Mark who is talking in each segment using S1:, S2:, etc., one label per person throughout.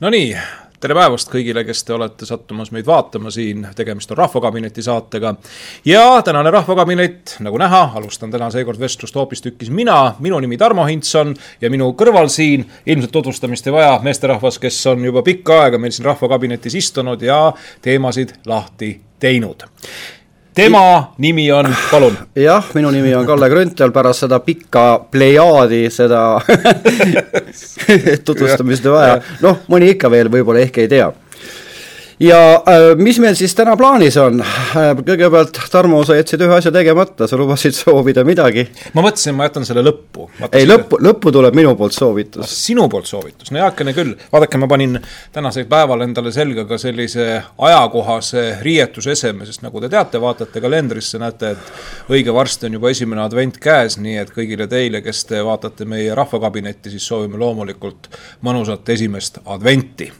S1: Nonii, tere päevast kõigile, kes te olete sattumas meid vaatama siin, tegemist on Rahvakabineti saatega. ja tänane Rahvakabinet, nagu näha, alustan täna seekord vestlust hoopistükkis mina, minu nimi Tarmo Hintson ja minu kõrval siin, ilmselt tutvustamist ei vaja, meesterahvas, kes on juba pikka aega meil siin Rahvakabinetis istunud ja teemasid lahti teinud tema nimi on, palun.
S2: jah, minu nimi on Kalle Grünthal, pärast seda pikka plejaadi, seda tutvustamist ei vaja, noh, mõni ikka veel võib-olla ehk ei tea ja äh, mis meil siis täna plaanis on? Äh, kõigepealt, Tarmo, sa jätsid ühe asja tegemata, sa lubasid soovida midagi.
S1: ma mõtlesin, ma jätan selle lõppu.
S2: ei, lõppu, lõppu tuleb minu poolt soovitus.
S1: Ah, sinu poolt soovitus, no heakene küll. vaadake, ma panin tänasel päeval endale selga ka sellise ajakohase riietuseseme, sest nagu te teate, vaatate kalendrisse, näete, et õige varsti on juba esimene advent käes, nii et kõigile teile, kes te vaatate meie rahvakabinetti, siis soovime loomulikult mõnusat esimest adventi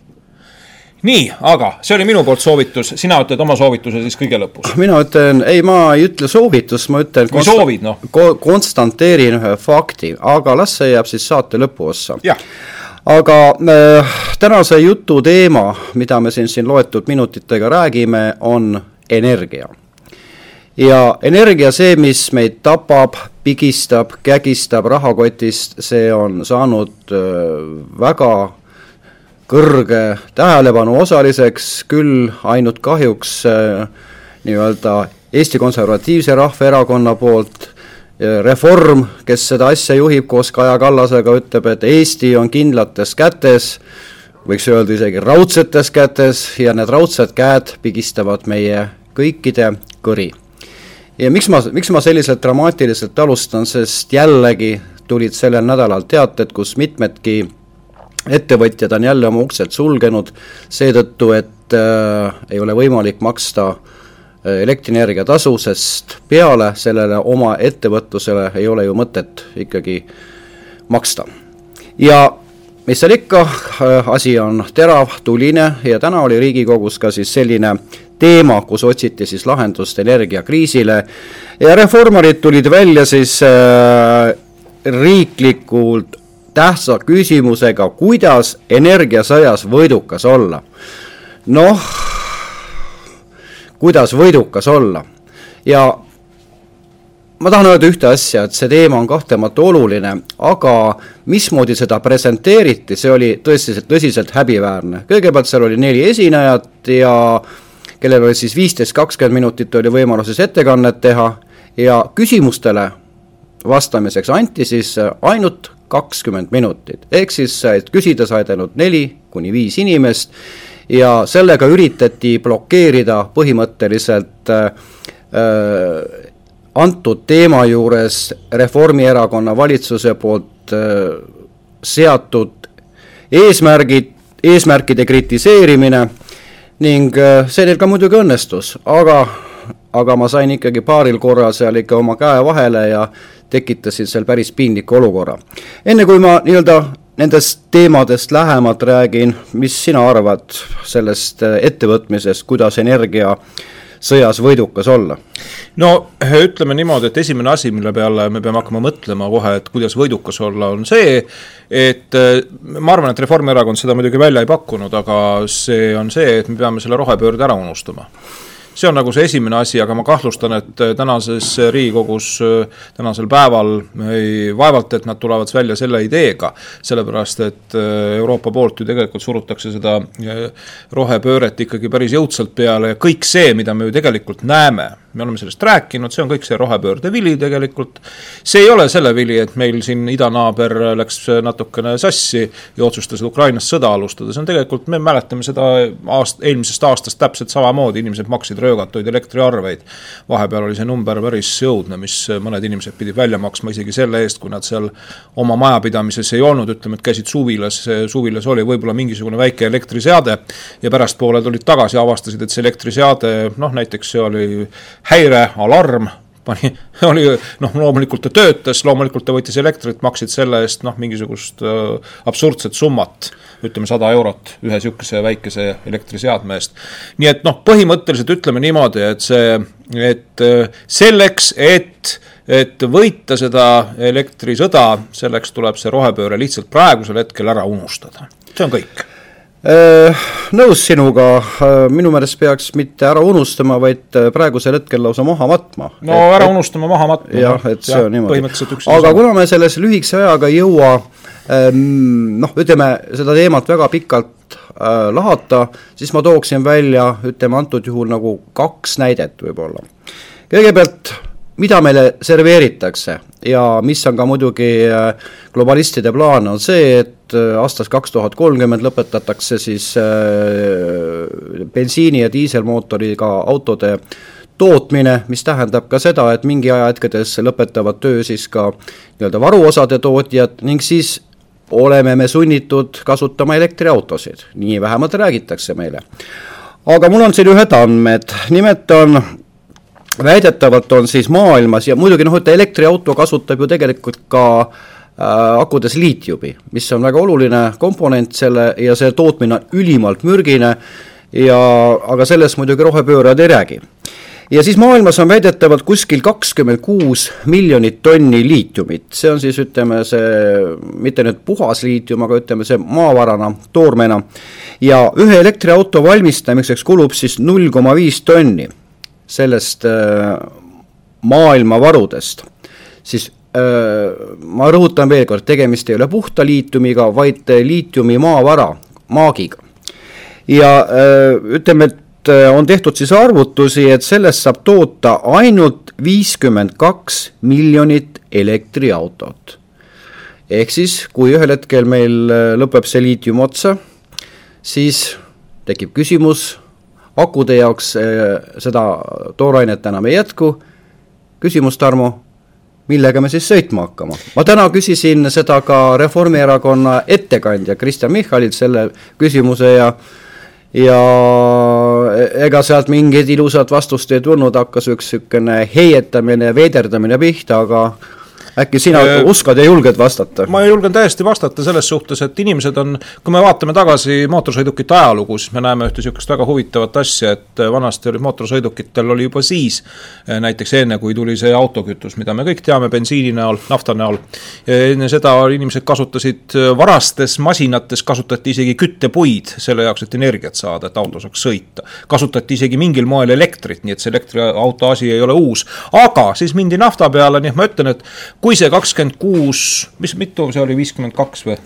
S1: nii, aga see oli minu poolt soovitus, sina ütled oma soovituse siis kõige lõpus.
S2: mina ütlen, ei, ma ei ütle soovitust, ma ütlen
S1: kui soovid, noh.
S2: konstanteerin ühe fakti, aga las see jääb siis saate lõpuossa. aga äh, tänase jutu teema, mida me siin, siin loetud minutitega räägime, on energia. ja energia, see, mis meid tapab, pigistab, kägistab rahakotist, see on saanud äh, väga kõrge tähelepanu osaliseks, küll ainult kahjuks äh, nii-öelda Eesti Konservatiivse Rahvaerakonna poolt Reform, kes seda asja juhib koos Kaja Kallasega, ütleb, et Eesti on kindlates kätes, võiks öelda isegi raudsetes kätes ja need raudsed käed pigistavad meie kõikide kõri. ja miks ma, miks ma selliselt dramaatiliselt alustan, sest jällegi tulid sellel nädalal teated, kus mitmedki ettevõtjad on jälle oma uksed sulgenud seetõttu, et äh, ei ole võimalik maksta äh, elektrienergia tasu, sest peale sellele oma ettevõtlusele ei ole ju mõtet ikkagi maksta. ja mis seal ikka, äh, asi on terav, tuline ja täna oli Riigikogus ka siis selline teema, kus otsiti siis lahendust energiakriisile ja reformarid tulid välja siis äh, riiklikult tähtsa küsimusega, kuidas energiasõjas võidukas olla. noh, kuidas võidukas olla ja ma tahan öelda ühte asja, et see teema on kahtlemata oluline, aga mismoodi seda presenteeriti, see oli tõsiselt, tõsiselt häbiväärne. kõigepealt seal oli neli esinejat ja kellel oli siis viisteist, kakskümmend minutit oli võimalus siis ettekannet teha ja küsimustele vastamiseks anti siis ainult kakskümmend minutit, ehk siis küsida said ainult neli kuni viis inimest ja sellega üritati blokeerida põhimõtteliselt äh, äh, antud teema juures Reformierakonna valitsuse poolt äh, seatud eesmärgid, eesmärkide kritiseerimine ning äh, see neil ka muidugi õnnestus, aga aga ma sain ikkagi paaril korral seal ikka oma käe vahele ja tekitasin seal päris piinliku olukorra. enne kui ma nii-öelda nendest teemadest lähemalt räägin, mis sina arvad sellest äh, ettevõtmisest, kuidas energia sõjas võidukas olla?
S1: no ütleme niimoodi, et esimene asi, mille peale me peame hakkama mõtlema kohe, et kuidas võidukas olla, on see, et äh, ma arvan, et Reformierakond seda muidugi välja ei pakkunud, aga see on see, et me peame selle rohepöörde ära unustama see on nagu see esimene asi, aga ma kahtlustan, et äh, tänases Riigikogus äh, tänasel päeval ei, vaevalt, et nad tulevad välja selle ideega, sellepärast et äh, Euroopa poolt ju tegelikult surutakse seda rohepööret ikkagi päris jõudsalt peale ja kõik see, mida me ju tegelikult näeme me oleme sellest rääkinud, see on kõik see rohepöörde vili tegelikult. see ei ole selle vili, et meil siin idanaaber läks natukene sassi ja otsustas Ukrainas sõda alustada, see on tegelikult, me mäletame seda aast-, eelmisest aastast täpselt samamoodi, inimesed maksid röögatuid elektriarveid. vahepeal oli see number päris õudne, mis mõned inimesed pidid välja maksma isegi selle eest, kui nad seal oma majapidamises ei olnud, ütleme, et käisid suvilas, suvilas oli võib-olla mingisugune väike elektriseade ja pärastpoole tulid tagasi ja avastasid, et see elektriseade, noh näiteks see oli häirealarm pani, oli noh, loomulikult ta töötas, loomulikult ta võttis elektrit, maksid selle eest noh, mingisugust äh, absurdset summat, ütleme sada eurot ühe niisuguse väikese elektriseadme eest. nii et noh, põhimõtteliselt ütleme niimoodi, et see, et äh, selleks, et et võita seda elektrisõda, selleks tuleb see rohepööre lihtsalt praegusel hetkel ära unustada, see on kõik
S2: nõus sinuga, äh, minu meelest peaks mitte ära unustama, vaid äh, praegusel hetkel lausa maha matma.
S1: no et, ära unustama, maha matma.
S2: jah, et see on niimoodi. aga kuna me selles lühikese ajaga ei jõua ähm, noh, ütleme seda teemat väga pikalt äh, lahata, siis ma tooksin välja, ütleme antud juhul nagu kaks näidet võib-olla. kõigepealt mida meile serveeritakse. Ja mis on ka muidugi globalistide plaan, on see, et et äh, aastast kaks tuhat kolmkümmend lõpetatakse siis äh, bensiini- ja diiselmootoriga autode tootmine, mis tähendab ka seda, et mingi ajahetkedes lõpetavad töö siis ka nii-öelda varuosade tootjad ning siis oleme me sunnitud kasutama elektriautosid, nii vähemalt räägitakse meile. aga mul on siin ühed andmed, nimelt on väidetavalt on siis maailmas ja muidugi noh, et elektriauto kasutab ju tegelikult ka äh, akudes liitiumi, mis on väga oluline komponent selle ja see tootmine on ülimalt mürgine ja aga sellest muidugi rohepöörajad ei räägi. ja siis maailmas on väidetavalt kuskil kakskümmend kuus miljonit tonni liitiumit, see on siis ütleme see, mitte nüüd puhas liitium, aga ütleme see maavarana, toormena, ja ühe elektriauto valmistamiseks kulub siis null koma viis tonni sellest äh, maailma varudest, siis ma rõhutan veel kord, tegemist ei ole puhta liitiumiga, vaid liitiumi maavara, maagiga. ja ütleme, et on tehtud siis arvutusi, et sellest saab toota ainult viiskümmend kaks miljonit elektriautot. ehk siis, kui ühel hetkel meil lõpeb see liitium otsa, siis tekib küsimus, akude jaoks seda toorainet enam ei jätku, küsimus, Tarmo millega me siis sõitma hakkama. ma täna küsisin seda ka Reformierakonna ettekandja Kristen Michalilt selle küsimuse ja ja ega sealt mingit ilusat vastust ei tulnud, hakkas üks niisugune heietamine veiderdamine pihta, aga äkki sina äh, oskad ja julged vastata?
S1: ma julgen täiesti vastata selles suhtes, et inimesed on, kui me vaatame tagasi mootorsõidukite ajalugu, siis me näeme ühte niisugust väga huvitavat asja, et vanasti oli mootorsõidukitel oli juba siis, äh, näiteks enne, kui tuli see autokütus, mida me kõik teame bensiini näol, nafta näol, enne seda inimesed kasutasid äh, varastes masinates, kasutati isegi küttepuid selle jaoks, et energiat saada, et auto saaks sõita. kasutati isegi mingil moel elektrit, nii et see elektriauto asi ei ole uus, aga siis mindi nafta peale, nii et ma ütlen, et kui see kakskümmend kuus, mis, mitu see oli, viiskümmend kaks või?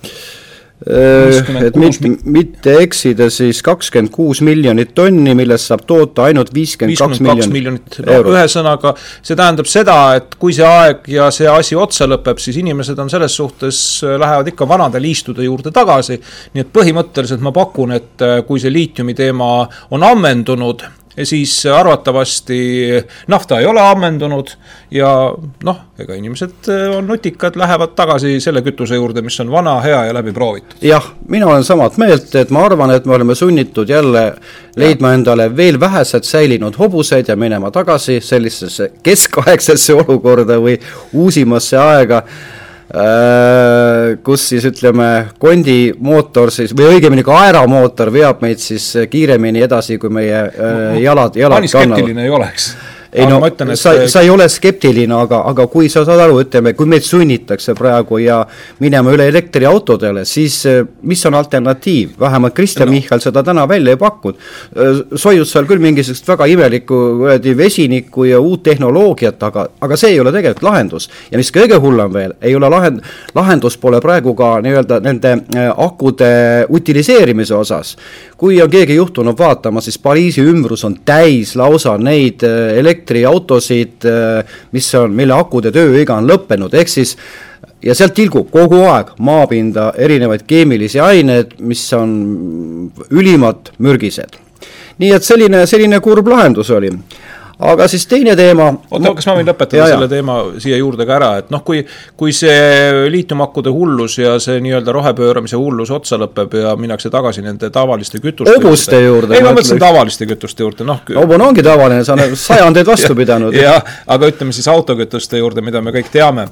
S2: Äh, et mitte, mitte eksida, siis kakskümmend kuus miljonit tonni, millest saab toota ainult viiskümmend kaks miljonit, miljonit.
S1: No, ühesõnaga, see tähendab seda, et kui see aeg ja see asi otsa lõpeb, siis inimesed on selles suhtes, äh, lähevad ikka vanade liistude juurde tagasi, nii et põhimõtteliselt ma pakun, et äh, kui see liitiumi teema on ammendunud, siis arvatavasti nafta ei ole ammendunud ja noh, ega inimesed äh, on nutikad, lähevad tagasi selle kütuse juurde, mis on vana, hea ja läbi proovitud.
S2: jah, mina olen samat meelt, et ma arvan, et me oleme sunnitud jälle leidma ja. endale veel vähesed säilinud hobuseid ja minema tagasi sellisesse keskaegsesse olukorda või uusimasse aega kus siis ütleme, kondimootor siis või õigemini ka aeramootor veab meid siis kiiremini edasi, kui meie äh, jalad, jalad
S1: kannavad. nii skeptiline ei oleks
S2: ei no ütlen, et... sa, sa ei ole skeptiline, aga, aga kui sa saad aru, ütleme, kui meid sunnitakse praegu ja minema üle elektriautodele, siis eh, mis on alternatiiv, vähemalt Kristen no. Michal seda täna välja ei pakkunud. Eh, soiud seal küll mingisugust väga imelikku kuradi vesinikku ja uut tehnoloogiat, aga, aga see ei ole tegelikult lahendus. ja mis kõige hullem veel, ei ole lahend-, lahendus pole praegu ka nii-öelda nende eh, akude utiliseerimise osas. Kui on keegi juhtunud vaatama, siis Pariisi ümbrus on täis lausa neid elektri elektriautosid, äh, mis on, mille akude tööiga on lõppenud, ehk siis ja sealt tilgub kogu aeg maapinda erinevaid keemilisi aineid, mis on ülimalt mürgised. nii et selline, selline kurb lahendus oli aga siis teine teema.
S1: oota, kas ma võin lõpetada ja, selle ja. teema siia juurde ka ära, et noh, kui, kui see liitiumakkude hullus ja see nii-öelda rohepööramise hullus otsa lõpeb ja minnakse tagasi nende tavaliste kütuste
S2: hobuste juurde.
S1: ei, ma mõtlesin tavaliste kütuste juurde, noh.
S2: hobune ongi tavaline, sa oled sajandeid vastu pidanud.
S1: jah, aga ütleme siis autokütuste juurde, mida me kõik teame.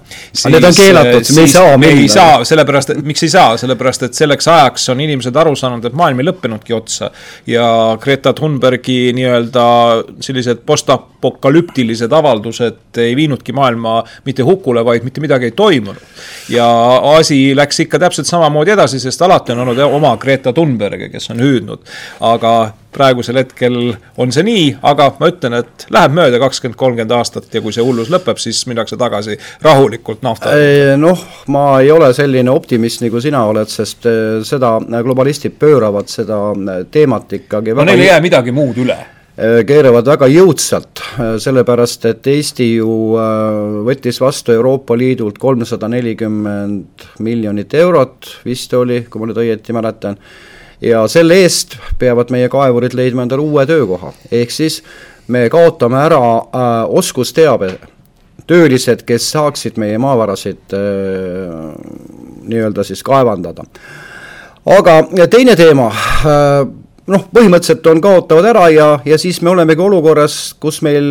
S2: Need on keelatud, me ei saa
S1: minna. ei saa, sellepärast, et miks ei saa, sellepärast et selleks ajaks on inimesed aru saanud, et maailm ei lõppenudki otsa. ja Greta Thunbergi nii-öelda sellised post apokalüptilised avaldused ei viinudki maailma mitte hukule, vaid mitte midagi ei toimunud. ja asi läks ikka täpselt samamoodi edasi, sest alati on olnud oma Greta Thunberg, kes on hüüdnud. aga praegusel hetkel on see nii, aga ma ütlen, et läheb mööda kakskümmend, kolmkümmend aastat ja kui see hullus lõpeb, siis minnakse tagasi rahulikult nafta.
S2: noh, ma ei ole selline optimist, nagu sina oled, sest eh, seda globalistid pööravad seda teemat ikkagi
S1: no neil ei jää midagi muud üle
S2: keeravad väga jõudsalt, äh, sellepärast et Eesti ju äh, võttis vastu Euroopa Liidult kolmsada nelikümmend miljonit eurot, vist oli, kui ma nüüd õieti mäletan, ja selle eest peavad meie kaevurid leidma endale uue töökoha, ehk siis me kaotame ära äh, oskusteabe, töölised, kes saaksid meie maavarasid äh, nii-öelda siis kaevandada. aga teine teema äh,, noh, põhimõtteliselt on, kaotavad ära ja, ja siis me olemegi olukorras, kus meil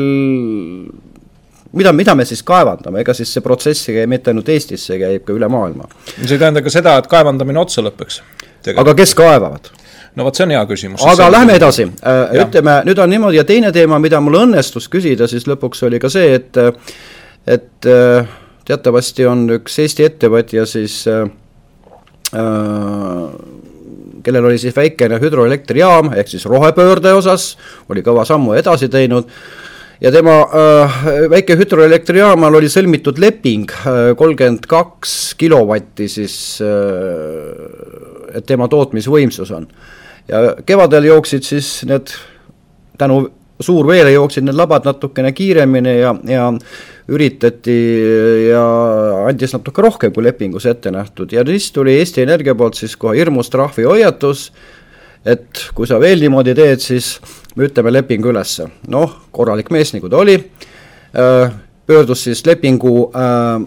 S2: mida, mida me siis kaevandame, ega siis see protsess ei käi mitte ainult Eestis, see käib ka üle maailma.
S1: see ei tähenda ka seda, et kaevandamine otsa lõpeks.
S2: aga kes kaevavad?
S1: no vot, see on hea küsimus.
S2: aga lähme edasi, äh, ütleme, nüüd on niimoodi ja teine teema, mida mul õnnestus küsida siis lõpuks oli ka see, et et äh, teatavasti on üks Eesti ettevõtja siis äh, äh kellel oli siis väikene hüdroelektrijaam, ehk siis rohepöörde osas, oli kõva sammu edasi teinud, ja tema äh, väike hüdroelektrijaamal oli sõlmitud leping äh, kolmkümmend äh, kaks kilovatti siis äh,, et tema tootmisvõimsus on. ja kevadel jooksid siis need tänu suurveele jooksid need labad natukene kiiremini ja, ja üritati ja andis natuke rohkem, kui lepingus ette nähtud ja siis tuli Eesti Energia poolt siis kohe hirmus trahvihoiatus, et kui sa veel niimoodi teed, siis me ütleme lepingu ülesse. noh, korralik mees, nagu ta oli, äh, pöördus siis lepingu äh,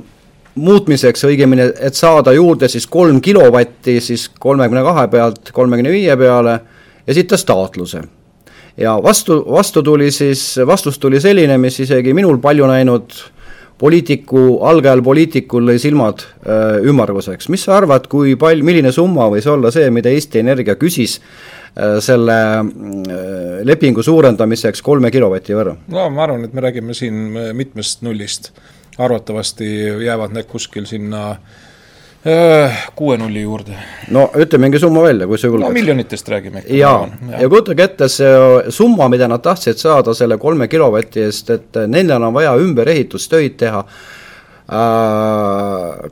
S2: muutmiseks, õigemini, et saada juurde siis kolm kilovatti siis kolmekümne kahe pealt kolmekümne viie peale, esitas taotluse ja vastu, vastu tuli siis, vastus tuli selline, mis isegi minul palju näinud poliitiku, algajal poliitikul lõi silmad äh, ümmarguseks. mis sa arvad, kui palju, milline summa võis olla see, mida Eesti Energia küsis äh, selle äh, lepingu suurendamiseks kolme kilovati võrra?
S1: no ma arvan, et me räägime siin mitmest nullist. arvatavasti jäävad need kuskil sinna Äh, kuue nulli juurde.
S2: no ütle mingi summa välja, kui sa julged.
S1: no miljonitest räägime ikka.
S2: jaa, ja, ja kujutage ette, see summa, mida nad tahtsid saada selle kolme kilovati eest, et nendel on vaja ümberehitustöid teha äh,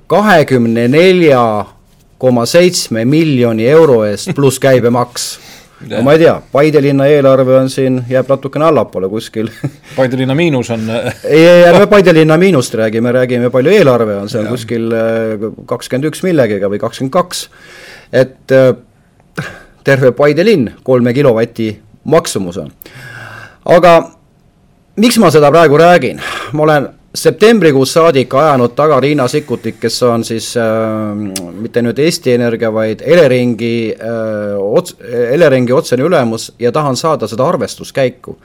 S2: kahekümne nelja koma seitsme miljoni euro eest pluss käibemaks no ma ei tea, Paide linna eelarve on siin, jääb natukene allapoole kuskil
S1: Paide linna miinus on
S2: ei, ei, ärme Paide linna miinust räägime, räägime, palju eelarve on, see on ja. kuskil äh, kakskümmend üks millegiga või kakskümmend kaks. et äh, terve Paide linn kolme kilovati maksumus on. aga miks ma seda praegu räägin, ma olen septembrikuust saadik ajanud taga Riina Sikkutit, kes on siis äh, mitte nüüd Eesti Energia, vaid Eleringi äh,, ots-, Eleringi otsene ülemus ja tahan saada seda arvestuskäiku.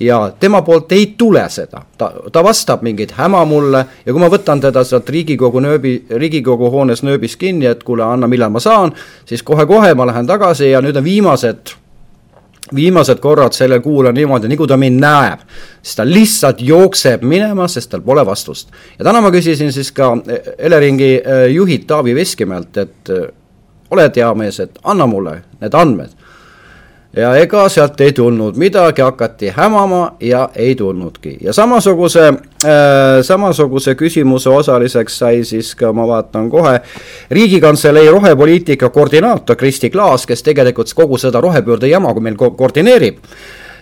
S2: ja tema poolt ei tule seda, ta, ta vastab mingeid häma mulle ja kui ma võtan teda sealt Riigikogu nööbi, Riigikogu hoones nööbis kinni, et kuule, anna, millal ma saan, siis kohe-kohe ma lähen tagasi ja nüüd on viimased viimased korrad sellel kuul on niimoodi, nii kui ta mind näeb, siis ta lihtsalt jookseb minema, sest tal pole vastust. ja täna ma küsisin siis ka Eleringi äh, juhilt Taavi Veskimäelt, et äh, oled hea mees, et anna mulle need andmed ja ega sealt ei tulnud midagi, hakati hämama ja ei tulnudki. ja samasuguse äh,, samasuguse küsimuse osaliseks sai siis ka, ma vaatan kohe, Riigikantselei rohepoliitika koordinaator Kristi Klaas, kes tegelikult kogu seda rohepöörde jama, kui meil ko koordineerib.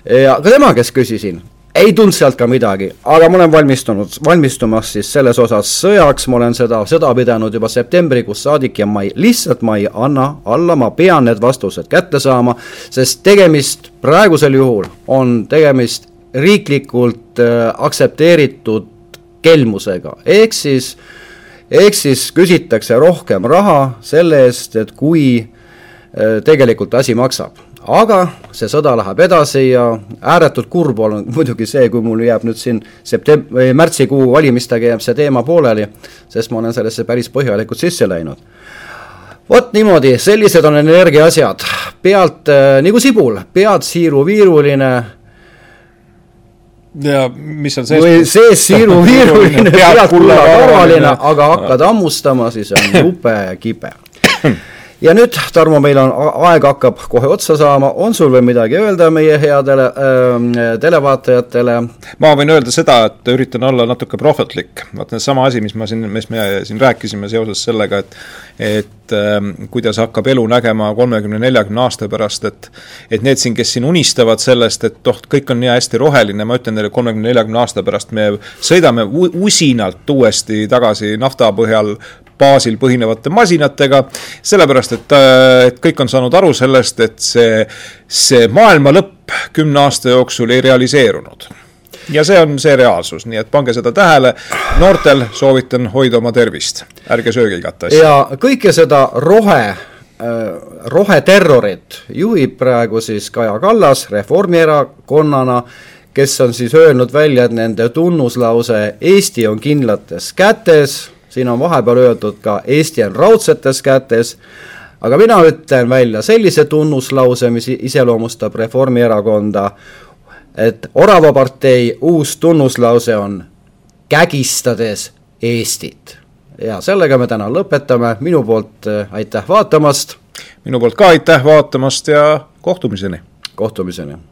S2: ja ka tema käest küsisin, ei tulnud sealt ka midagi, aga ma olen valmistunud, valmistumas siis selles osas sõjaks, ma olen seda sõda pidanud juba septembrikuust saadik ja ma ei, lihtsalt ma ei anna alla, ma pean need vastused kätte saama, sest tegemist praegusel juhul on tegemist riiklikult äh, aktsepteeritud kelmusega, ehk siis, ehk siis küsitakse rohkem raha selle eest, et kui äh, tegelikult asi maksab aga see sõda läheb edasi ja ääretult kurb on muidugi see, kui mul jääb nüüd siin septem-, või märtsikuu valimistega jääb see teema pooleli, sest ma olen sellesse päris põhjalikult sisse läinud. vot niimoodi, sellised on energia asjad, pealt äh, nagu sibul, pealt siiru-viiruline,
S1: ja mis on sees?
S2: või sees siiruviiruline, pead kullakarvaline, aga hakkad hammustama, siis on jube kibe ja nüüd, Tarmo, meil on, aeg hakkab kohe otsa saama, on sul veel midagi öelda meie headele äh, televaatajatele?
S1: ma võin öelda seda, et üritan olla natuke prohvetlik, vaata sama asi, mis ma siin, mis me siin rääkisime seoses sellega, et et äh, kuidas hakkab elu nägema kolmekümne, neljakümne aasta pärast, et et need siin, kes siin unistavad sellest, et oh, kõik on nii hästi roheline, ma ütlen teile, kolmekümne, neljakümne aasta pärast me sõidame usinalt uuesti tagasi nafta põhjal baasil põhinevate masinatega, sellepärast et, äh, et kõik on saanud aru sellest, et see, see maailma lõpp kümne aasta jooksul ei realiseerunud ja see on see reaalsus, nii et pange seda tähele. noortel soovitan hoida oma tervist, ärge sööge igat asja.
S2: ja kõike seda rohe äh, roheterrorit juhib praegu siis Kaja Kallas Reformierakonnana, kes on siis öelnud välja, et nende tunnuslause Eesti on kindlates kätes siin on vahepeal öeldud ka Eesti on raudsetes kätes, aga mina ütlen välja sellise tunnuslause, mis iseloomustab Reformierakonda, et Orava partei uus tunnuslause on kägistades Eestit. ja sellega me täna lõpetame, minu poolt äh, aitäh vaatamast.
S1: minu poolt ka aitäh vaatamast ja kohtumiseni.
S2: kohtumiseni